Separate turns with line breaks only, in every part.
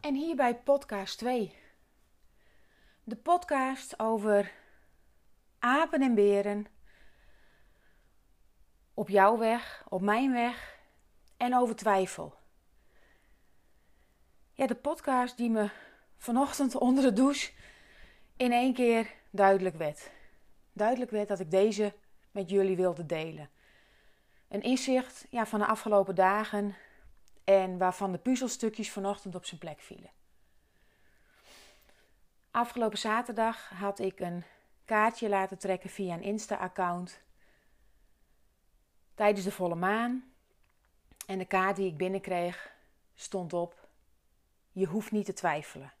En hier bij podcast 2. De podcast over apen en beren. Op jouw weg, op mijn weg en over twijfel. Ja, de podcast die me vanochtend onder de douche in één keer duidelijk werd. Duidelijk werd dat ik deze met jullie wilde delen. Een inzicht ja, van de afgelopen dagen en waarvan de puzzelstukjes vanochtend op zijn plek vielen. Afgelopen zaterdag had ik een kaartje laten trekken via een Insta-account tijdens de volle maan. En de kaart die ik binnenkreeg stond op: Je hoeft niet te twijfelen.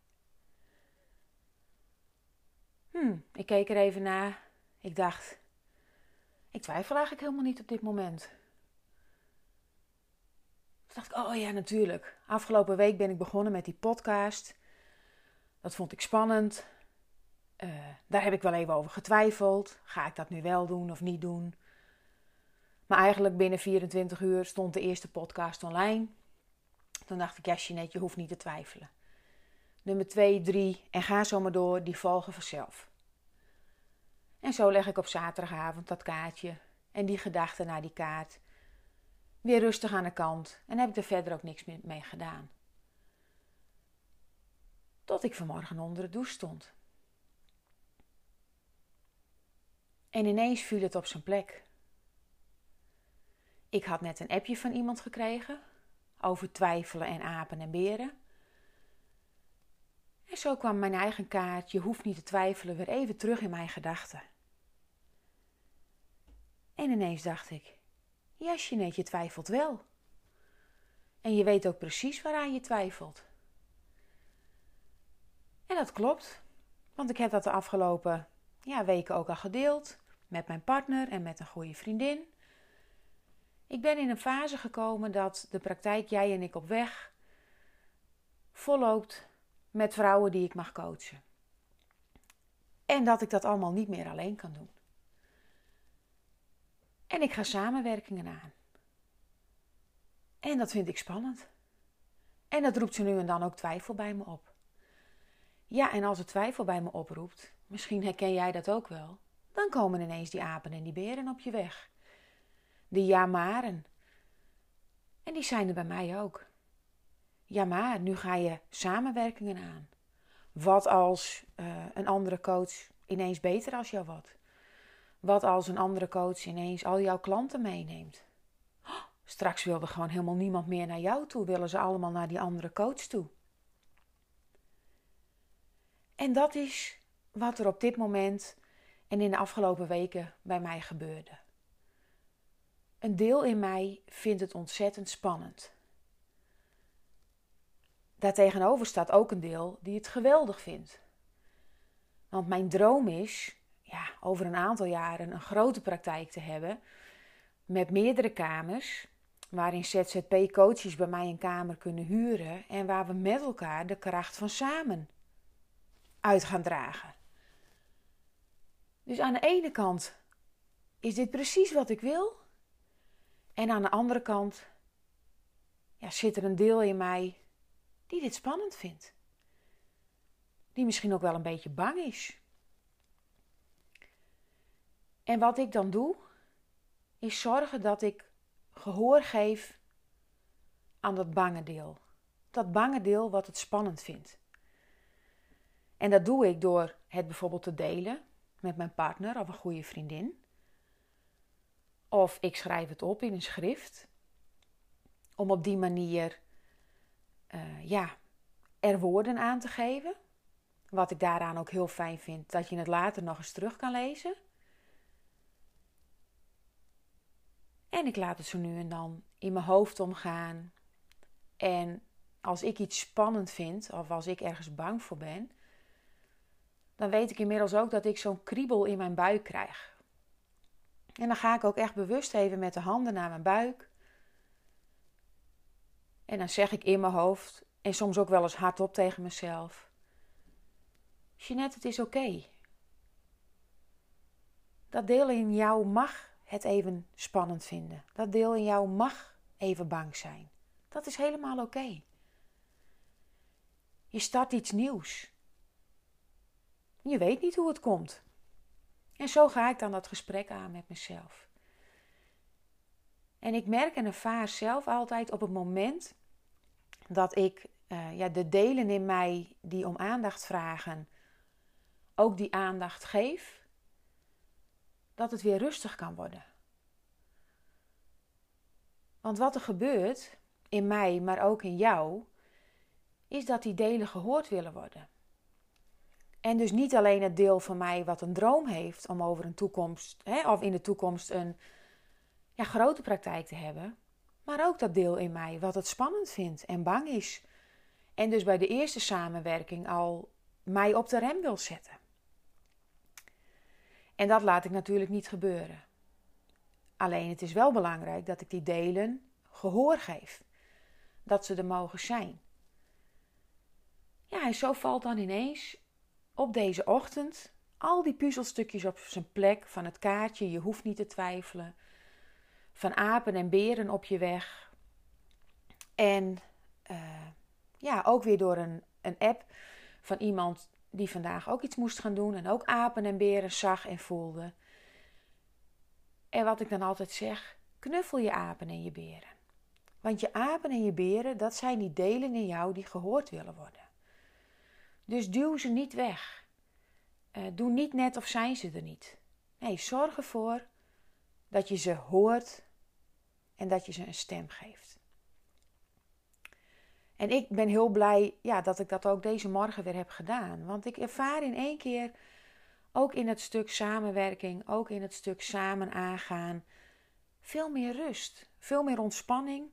Hmm, ik keek er even naar. Ik dacht: Ik twijfel eigenlijk helemaal niet op dit moment. Toen dacht ik, oh ja, natuurlijk. Afgelopen week ben ik begonnen met die podcast. Dat vond ik spannend. Uh, daar heb ik wel even over getwijfeld. Ga ik dat nu wel doen of niet doen? Maar eigenlijk binnen 24 uur stond de eerste podcast online. Toen dacht ik, ja, Jeanette, je hoeft niet te twijfelen. Nummer 2, 3 en ga zo maar door, die volgen vanzelf. En zo leg ik op zaterdagavond dat kaartje en die gedachten naar die kaart weer rustig aan de kant en heb ik er verder ook niks meer mee gedaan. Tot ik vanmorgen onder de douche stond. En ineens viel het op zijn plek. Ik had net een appje van iemand gekregen over twijfelen en apen en beren. En zo kwam mijn eigen kaart, je hoeft niet te twijfelen, weer even terug in mijn gedachten. En ineens dacht ik, ja, Jeanette, je twijfelt wel. En je weet ook precies waaraan je twijfelt. En dat klopt, want ik heb dat de afgelopen ja, weken ook al gedeeld met mijn partner en met een goede vriendin. Ik ben in een fase gekomen dat de praktijk Jij en ik op weg volloopt met vrouwen die ik mag coachen. En dat ik dat allemaal niet meer alleen kan doen. En ik ga samenwerkingen aan. En dat vind ik spannend. En dat roept ze nu en dan ook twijfel bij me op. Ja, en als het twijfel bij me oproept, misschien herken jij dat ook wel, dan komen ineens die apen en die beren op je weg. Die ja-maren. En die zijn er bij mij ook. Ja, maar nu ga je samenwerkingen aan. Wat als uh, een andere coach ineens beter als jou wat? Wat als een andere coach ineens al jouw klanten meeneemt? straks wilde gewoon helemaal niemand meer naar jou toe, willen ze allemaal naar die andere coach toe. En dat is wat er op dit moment en in de afgelopen weken bij mij gebeurde. Een deel in mij vindt het ontzettend spannend. Daartegenover staat ook een deel die het geweldig vindt. Want mijn droom is ja, over een aantal jaren een grote praktijk te hebben met meerdere kamers, waarin ZZP-coaches bij mij een kamer kunnen huren en waar we met elkaar de kracht van samen uit gaan dragen. Dus aan de ene kant is dit precies wat ik wil, en aan de andere kant ja, zit er een deel in mij die dit spannend vindt. Die misschien ook wel een beetje bang is. En wat ik dan doe, is zorgen dat ik gehoor geef aan dat bange deel. Dat bange deel wat het spannend vindt. En dat doe ik door het bijvoorbeeld te delen met mijn partner of een goede vriendin. Of ik schrijf het op in een schrift. Om op die manier uh, ja, er woorden aan te geven. Wat ik daaraan ook heel fijn vind, dat je het later nog eens terug kan lezen. En ik laat het zo nu en dan in mijn hoofd omgaan. En als ik iets spannend vind of als ik ergens bang voor ben, dan weet ik inmiddels ook dat ik zo'n kriebel in mijn buik krijg. En dan ga ik ook echt bewust even met de handen naar mijn buik. En dan zeg ik in mijn hoofd en soms ook wel eens hardop tegen mezelf: Jeanette, het is oké. Dat deel in jou mag het even spannend vinden. Dat deel in jou mag even bang zijn. Dat is helemaal oké. Je start iets nieuws. Je weet niet hoe het komt. En zo ga ik dan dat gesprek aan met mezelf. En ik merk en ervaar zelf altijd op het moment dat ik uh, ja, de delen in mij die om aandacht vragen, ook die aandacht geef, dat het weer rustig kan worden. Want wat er gebeurt in mij, maar ook in jou, is dat die delen gehoord willen worden. En dus niet alleen het deel van mij wat een droom heeft om over een toekomst, hè, of in de toekomst een ja, grote praktijk te hebben, maar ook dat deel in mij wat het spannend vindt en bang is. En dus bij de eerste samenwerking al mij op de rem wil zetten. En dat laat ik natuurlijk niet gebeuren. Alleen het is wel belangrijk dat ik die delen gehoor geef. Dat ze er mogen zijn. Ja, en zo valt dan ineens op deze ochtend al die puzzelstukjes op zijn plek van het kaartje. Je hoeft niet te twijfelen. Van apen en beren op je weg. En uh, ja, ook weer door een, een app van iemand die vandaag ook iets moest gaan doen. En ook apen en beren zag en voelde. En wat ik dan altijd zeg, knuffel je apen en je beren. Want je apen en je beren, dat zijn die delen in jou die gehoord willen worden. Dus duw ze niet weg. Uh, doe niet net of zijn ze er niet. Nee, zorg ervoor dat je ze hoort en dat je ze een stem geeft. En ik ben heel blij ja, dat ik dat ook deze morgen weer heb gedaan. Want ik ervaar in één keer, ook in het stuk samenwerking, ook in het stuk samen aangaan, veel meer rust, veel meer ontspanning.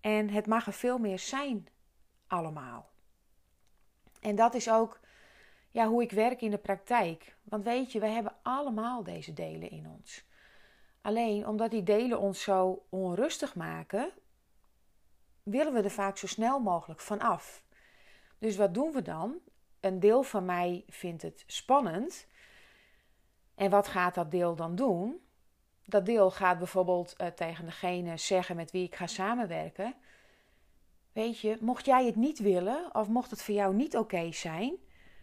En het mag er veel meer zijn, allemaal. En dat is ook ja, hoe ik werk in de praktijk. Want weet je, we hebben allemaal deze delen in ons. Alleen omdat die delen ons zo onrustig maken, willen we er vaak zo snel mogelijk van af. Dus wat doen we dan? Een deel van mij vindt het spannend. En wat gaat dat deel dan doen? Dat deel gaat bijvoorbeeld uh, tegen degene zeggen met wie ik ga samenwerken: Weet je, mocht jij het niet willen of mocht het voor jou niet oké zijn,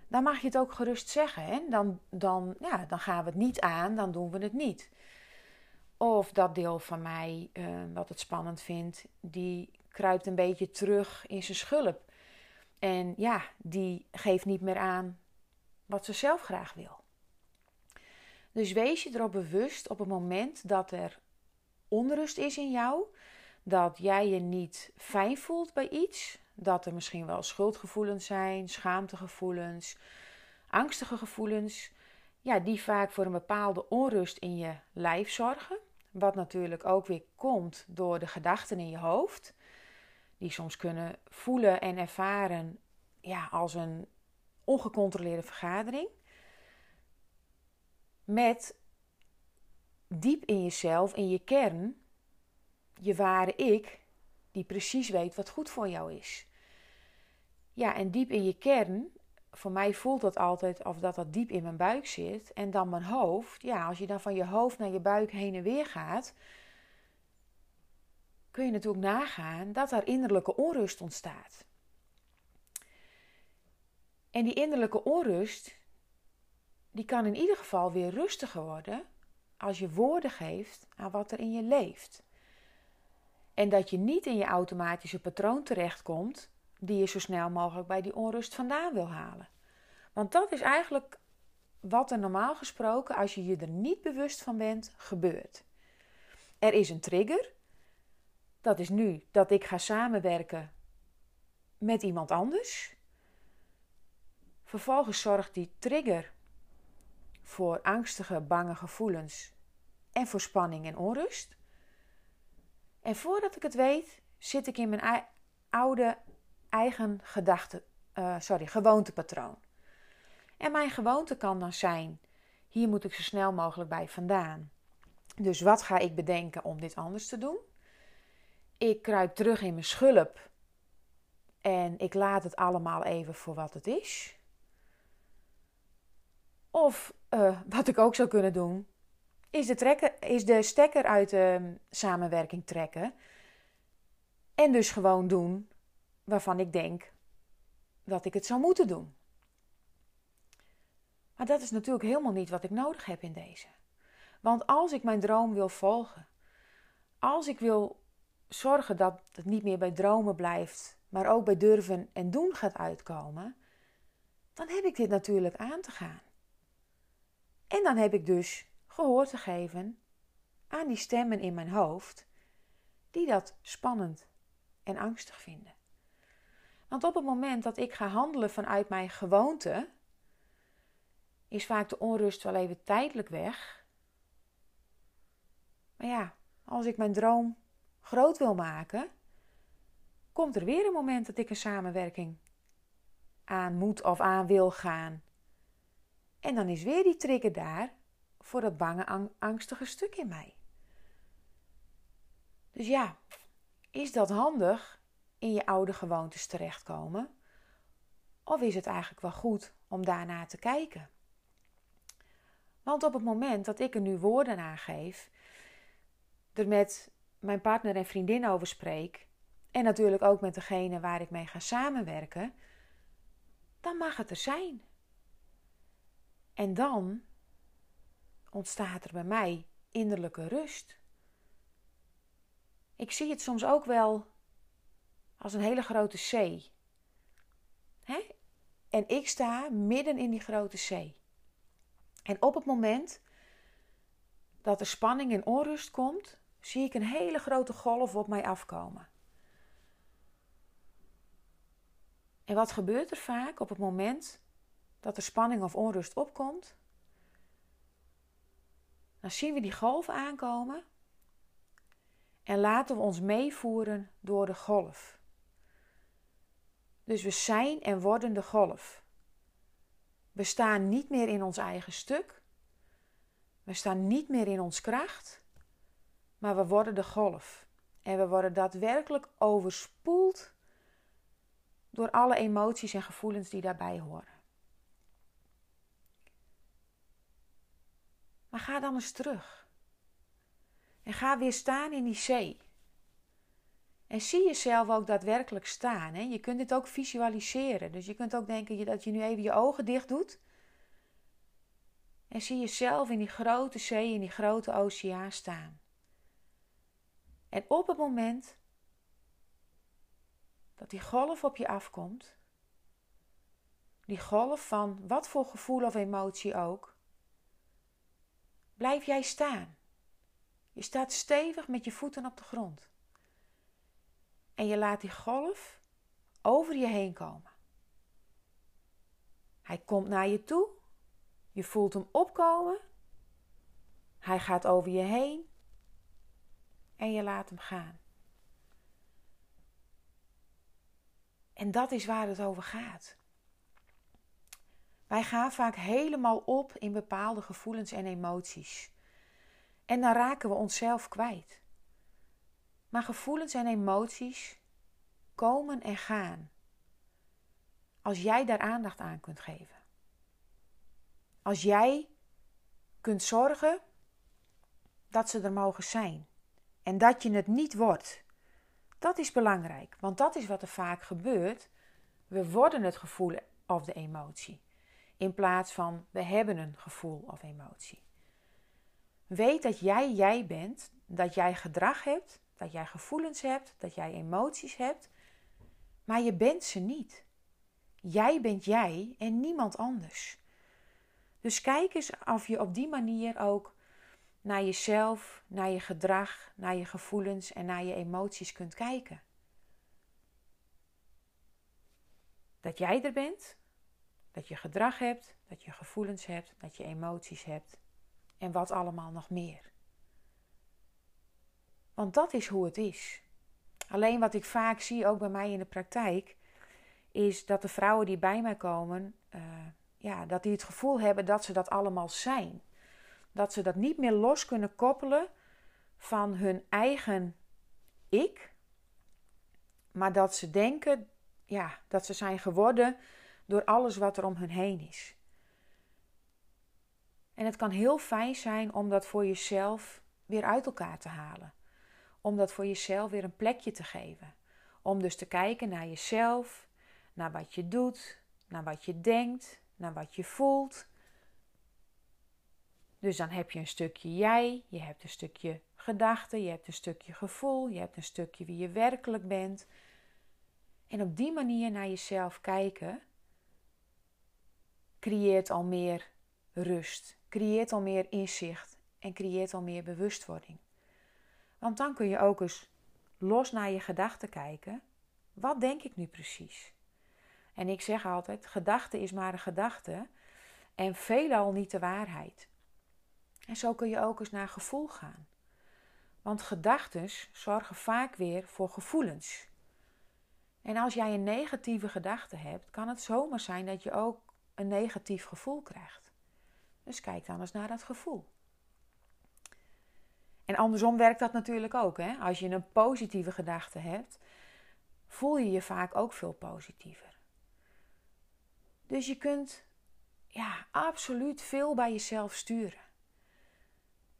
dan mag je het ook gerust zeggen. Hè? Dan, dan, ja, dan gaan we het niet aan, dan doen we het niet. Of dat deel van mij, uh, wat het spannend vindt, die kruipt een beetje terug in zijn schulp. En ja, die geeft niet meer aan wat ze zelf graag wil. Dus wees je erop bewust op het moment dat er onrust is in jou, dat jij je niet fijn voelt bij iets, dat er misschien wel schuldgevoelens zijn, schaamtegevoelens, angstige gevoelens, ja, die vaak voor een bepaalde onrust in je lijf zorgen. Wat natuurlijk ook weer komt door de gedachten in je hoofd, die soms kunnen voelen en ervaren ja, als een ongecontroleerde vergadering. Met diep in jezelf, in je kern, je ware ik, die precies weet wat goed voor jou is. Ja, en diep in je kern, voor mij voelt dat altijd of dat dat diep in mijn buik zit. En dan mijn hoofd. Ja, als je dan van je hoofd naar je buik heen en weer gaat, kun je natuurlijk nagaan dat er innerlijke onrust ontstaat. En die innerlijke onrust, die kan in ieder geval weer rustiger worden als je woorden geeft aan wat er in je leeft. En dat je niet in je automatische patroon terechtkomt, die je zo snel mogelijk bij die onrust vandaan wil halen. Want dat is eigenlijk wat er normaal gesproken, als je je er niet bewust van bent, gebeurt. Er is een trigger. Dat is nu dat ik ga samenwerken met iemand anders. Vervolgens zorgt die trigger voor angstige, bange gevoelens en voor spanning en onrust. En voordat ik het weet, zit ik in mijn oude eigen gedachte, uh, sorry, gewoontepatroon. En mijn gewoonte kan dan zijn: hier moet ik zo snel mogelijk bij vandaan. Dus wat ga ik bedenken om dit anders te doen? Ik kruip terug in mijn schulp en ik laat het allemaal even voor wat het is. Of uh, wat ik ook zou kunnen doen, is de, trekken, is de stekker uit de samenwerking trekken. En dus gewoon doen waarvan ik denk dat ik het zou moeten doen. Maar dat is natuurlijk helemaal niet wat ik nodig heb in deze. Want als ik mijn droom wil volgen, als ik wil zorgen dat het niet meer bij dromen blijft, maar ook bij durven en doen gaat uitkomen, dan heb ik dit natuurlijk aan te gaan. En dan heb ik dus gehoor te geven aan die stemmen in mijn hoofd die dat spannend en angstig vinden. Want op het moment dat ik ga handelen vanuit mijn gewoonte, is vaak de onrust wel even tijdelijk weg. Maar ja, als ik mijn droom groot wil maken, komt er weer een moment dat ik een samenwerking aan moet of aan wil gaan. En dan is weer die trigger daar voor dat bange, angstige stuk in mij. Dus ja, is dat handig in je oude gewoontes terechtkomen? Of is het eigenlijk wel goed om daarna te kijken? Want op het moment dat ik er nu woorden aan geef, er met mijn partner en vriendin over spreek, en natuurlijk ook met degene waar ik mee ga samenwerken, dan mag het er zijn. En dan ontstaat er bij mij innerlijke rust. Ik zie het soms ook wel als een hele grote zee. Hè? En ik sta midden in die grote zee. En op het moment dat er spanning en onrust komt, zie ik een hele grote golf op mij afkomen. En wat gebeurt er vaak op het moment dat er spanning of onrust opkomt? Dan zien we die golf aankomen en laten we ons meevoeren door de golf. Dus we zijn en worden de golf. We staan niet meer in ons eigen stuk. We staan niet meer in ons kracht. Maar we worden de golf. En we worden daadwerkelijk overspoeld door alle emoties en gevoelens die daarbij horen. Maar ga dan eens terug. En ga weer staan in die zee. En zie jezelf ook daadwerkelijk staan. Hè? Je kunt dit ook visualiseren. Dus je kunt ook denken dat je nu even je ogen dicht doet. En zie jezelf in die grote zee, in die grote oceaan staan. En op het moment dat die golf op je afkomt, die golf van wat voor gevoel of emotie ook, blijf jij staan. Je staat stevig met je voeten op de grond. En je laat die golf over je heen komen. Hij komt naar je toe. Je voelt hem opkomen. Hij gaat over je heen. En je laat hem gaan. En dat is waar het over gaat. Wij gaan vaak helemaal op in bepaalde gevoelens en emoties. En dan raken we onszelf kwijt. Maar gevoelens en emoties komen en gaan. Als jij daar aandacht aan kunt geven. Als jij kunt zorgen dat ze er mogen zijn. En dat je het niet wordt. Dat is belangrijk, want dat is wat er vaak gebeurt. We worden het gevoel of de emotie. In plaats van we hebben een gevoel of emotie. Weet dat jij jij bent, dat jij gedrag hebt, dat jij gevoelens hebt, dat jij emoties hebt, maar je bent ze niet. Jij bent jij en niemand anders. Dus kijk eens of je op die manier ook naar jezelf, naar je gedrag, naar je gevoelens en naar je emoties kunt kijken. Dat jij er bent, dat je gedrag hebt, dat je gevoelens hebt, dat je emoties hebt en wat allemaal nog meer. Want dat is hoe het is. Alleen wat ik vaak zie, ook bij mij in de praktijk, is dat de vrouwen die bij mij komen, uh, ja, dat die het gevoel hebben dat ze dat allemaal zijn. Dat ze dat niet meer los kunnen koppelen van hun eigen ik, maar dat ze denken ja, dat ze zijn geworden door alles wat er om hun heen is. En het kan heel fijn zijn om dat voor jezelf weer uit elkaar te halen. Om dat voor jezelf weer een plekje te geven. Om dus te kijken naar jezelf, naar wat je doet, naar wat je denkt, naar wat je voelt. Dus dan heb je een stukje jij, je hebt een stukje gedachten, je hebt een stukje gevoel, je hebt een stukje wie je werkelijk bent. En op die manier naar jezelf kijken creëert al meer rust, creëert al meer inzicht en creëert al meer bewustwording. Want dan kun je ook eens los naar je gedachten kijken. Wat denk ik nu precies? En ik zeg altijd: gedachte is maar een gedachte en veelal niet de waarheid. En zo kun je ook eens naar gevoel gaan. Want gedachten zorgen vaak weer voor gevoelens. En als jij een negatieve gedachte hebt, kan het zomaar zijn dat je ook een negatief gevoel krijgt. Dus kijk dan eens naar dat gevoel. En andersom werkt dat natuurlijk ook. Hè? Als je een positieve gedachte hebt, voel je je vaak ook veel positiever. Dus je kunt ja, absoluut veel bij jezelf sturen.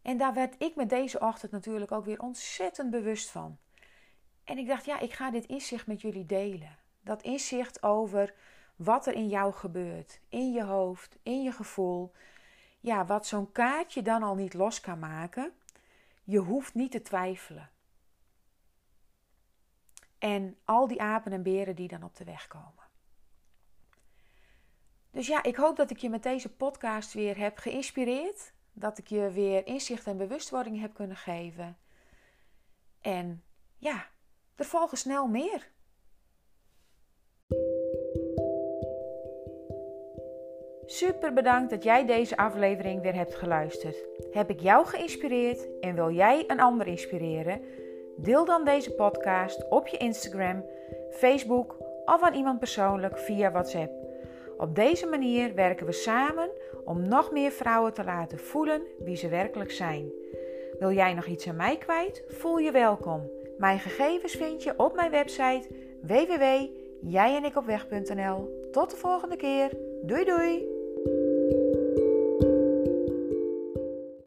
En daar werd ik met deze ochtend natuurlijk ook weer ontzettend bewust van. En ik dacht, ja, ik ga dit inzicht met jullie delen. Dat inzicht over wat er in jou gebeurt, in je hoofd, in je gevoel. Ja, wat zo'n kaartje dan al niet los kan maken. Je hoeft niet te twijfelen. En al die apen en beren die dan op de weg komen. Dus ja, ik hoop dat ik je met deze podcast weer heb geïnspireerd. Dat ik je weer inzicht en bewustwording heb kunnen geven. En ja, er volgen snel meer. Super bedankt dat jij deze aflevering weer hebt geluisterd. Heb ik jou geïnspireerd en wil jij een ander inspireren? Deel dan deze podcast op je Instagram, Facebook of aan iemand persoonlijk via WhatsApp. Op deze manier werken we samen om nog meer vrouwen te laten voelen wie ze werkelijk zijn. Wil jij nog iets aan mij kwijt? Voel je welkom. Mijn gegevens vind je op mijn website www.jijenikopweg.nl. Tot de volgende keer. Doei doei!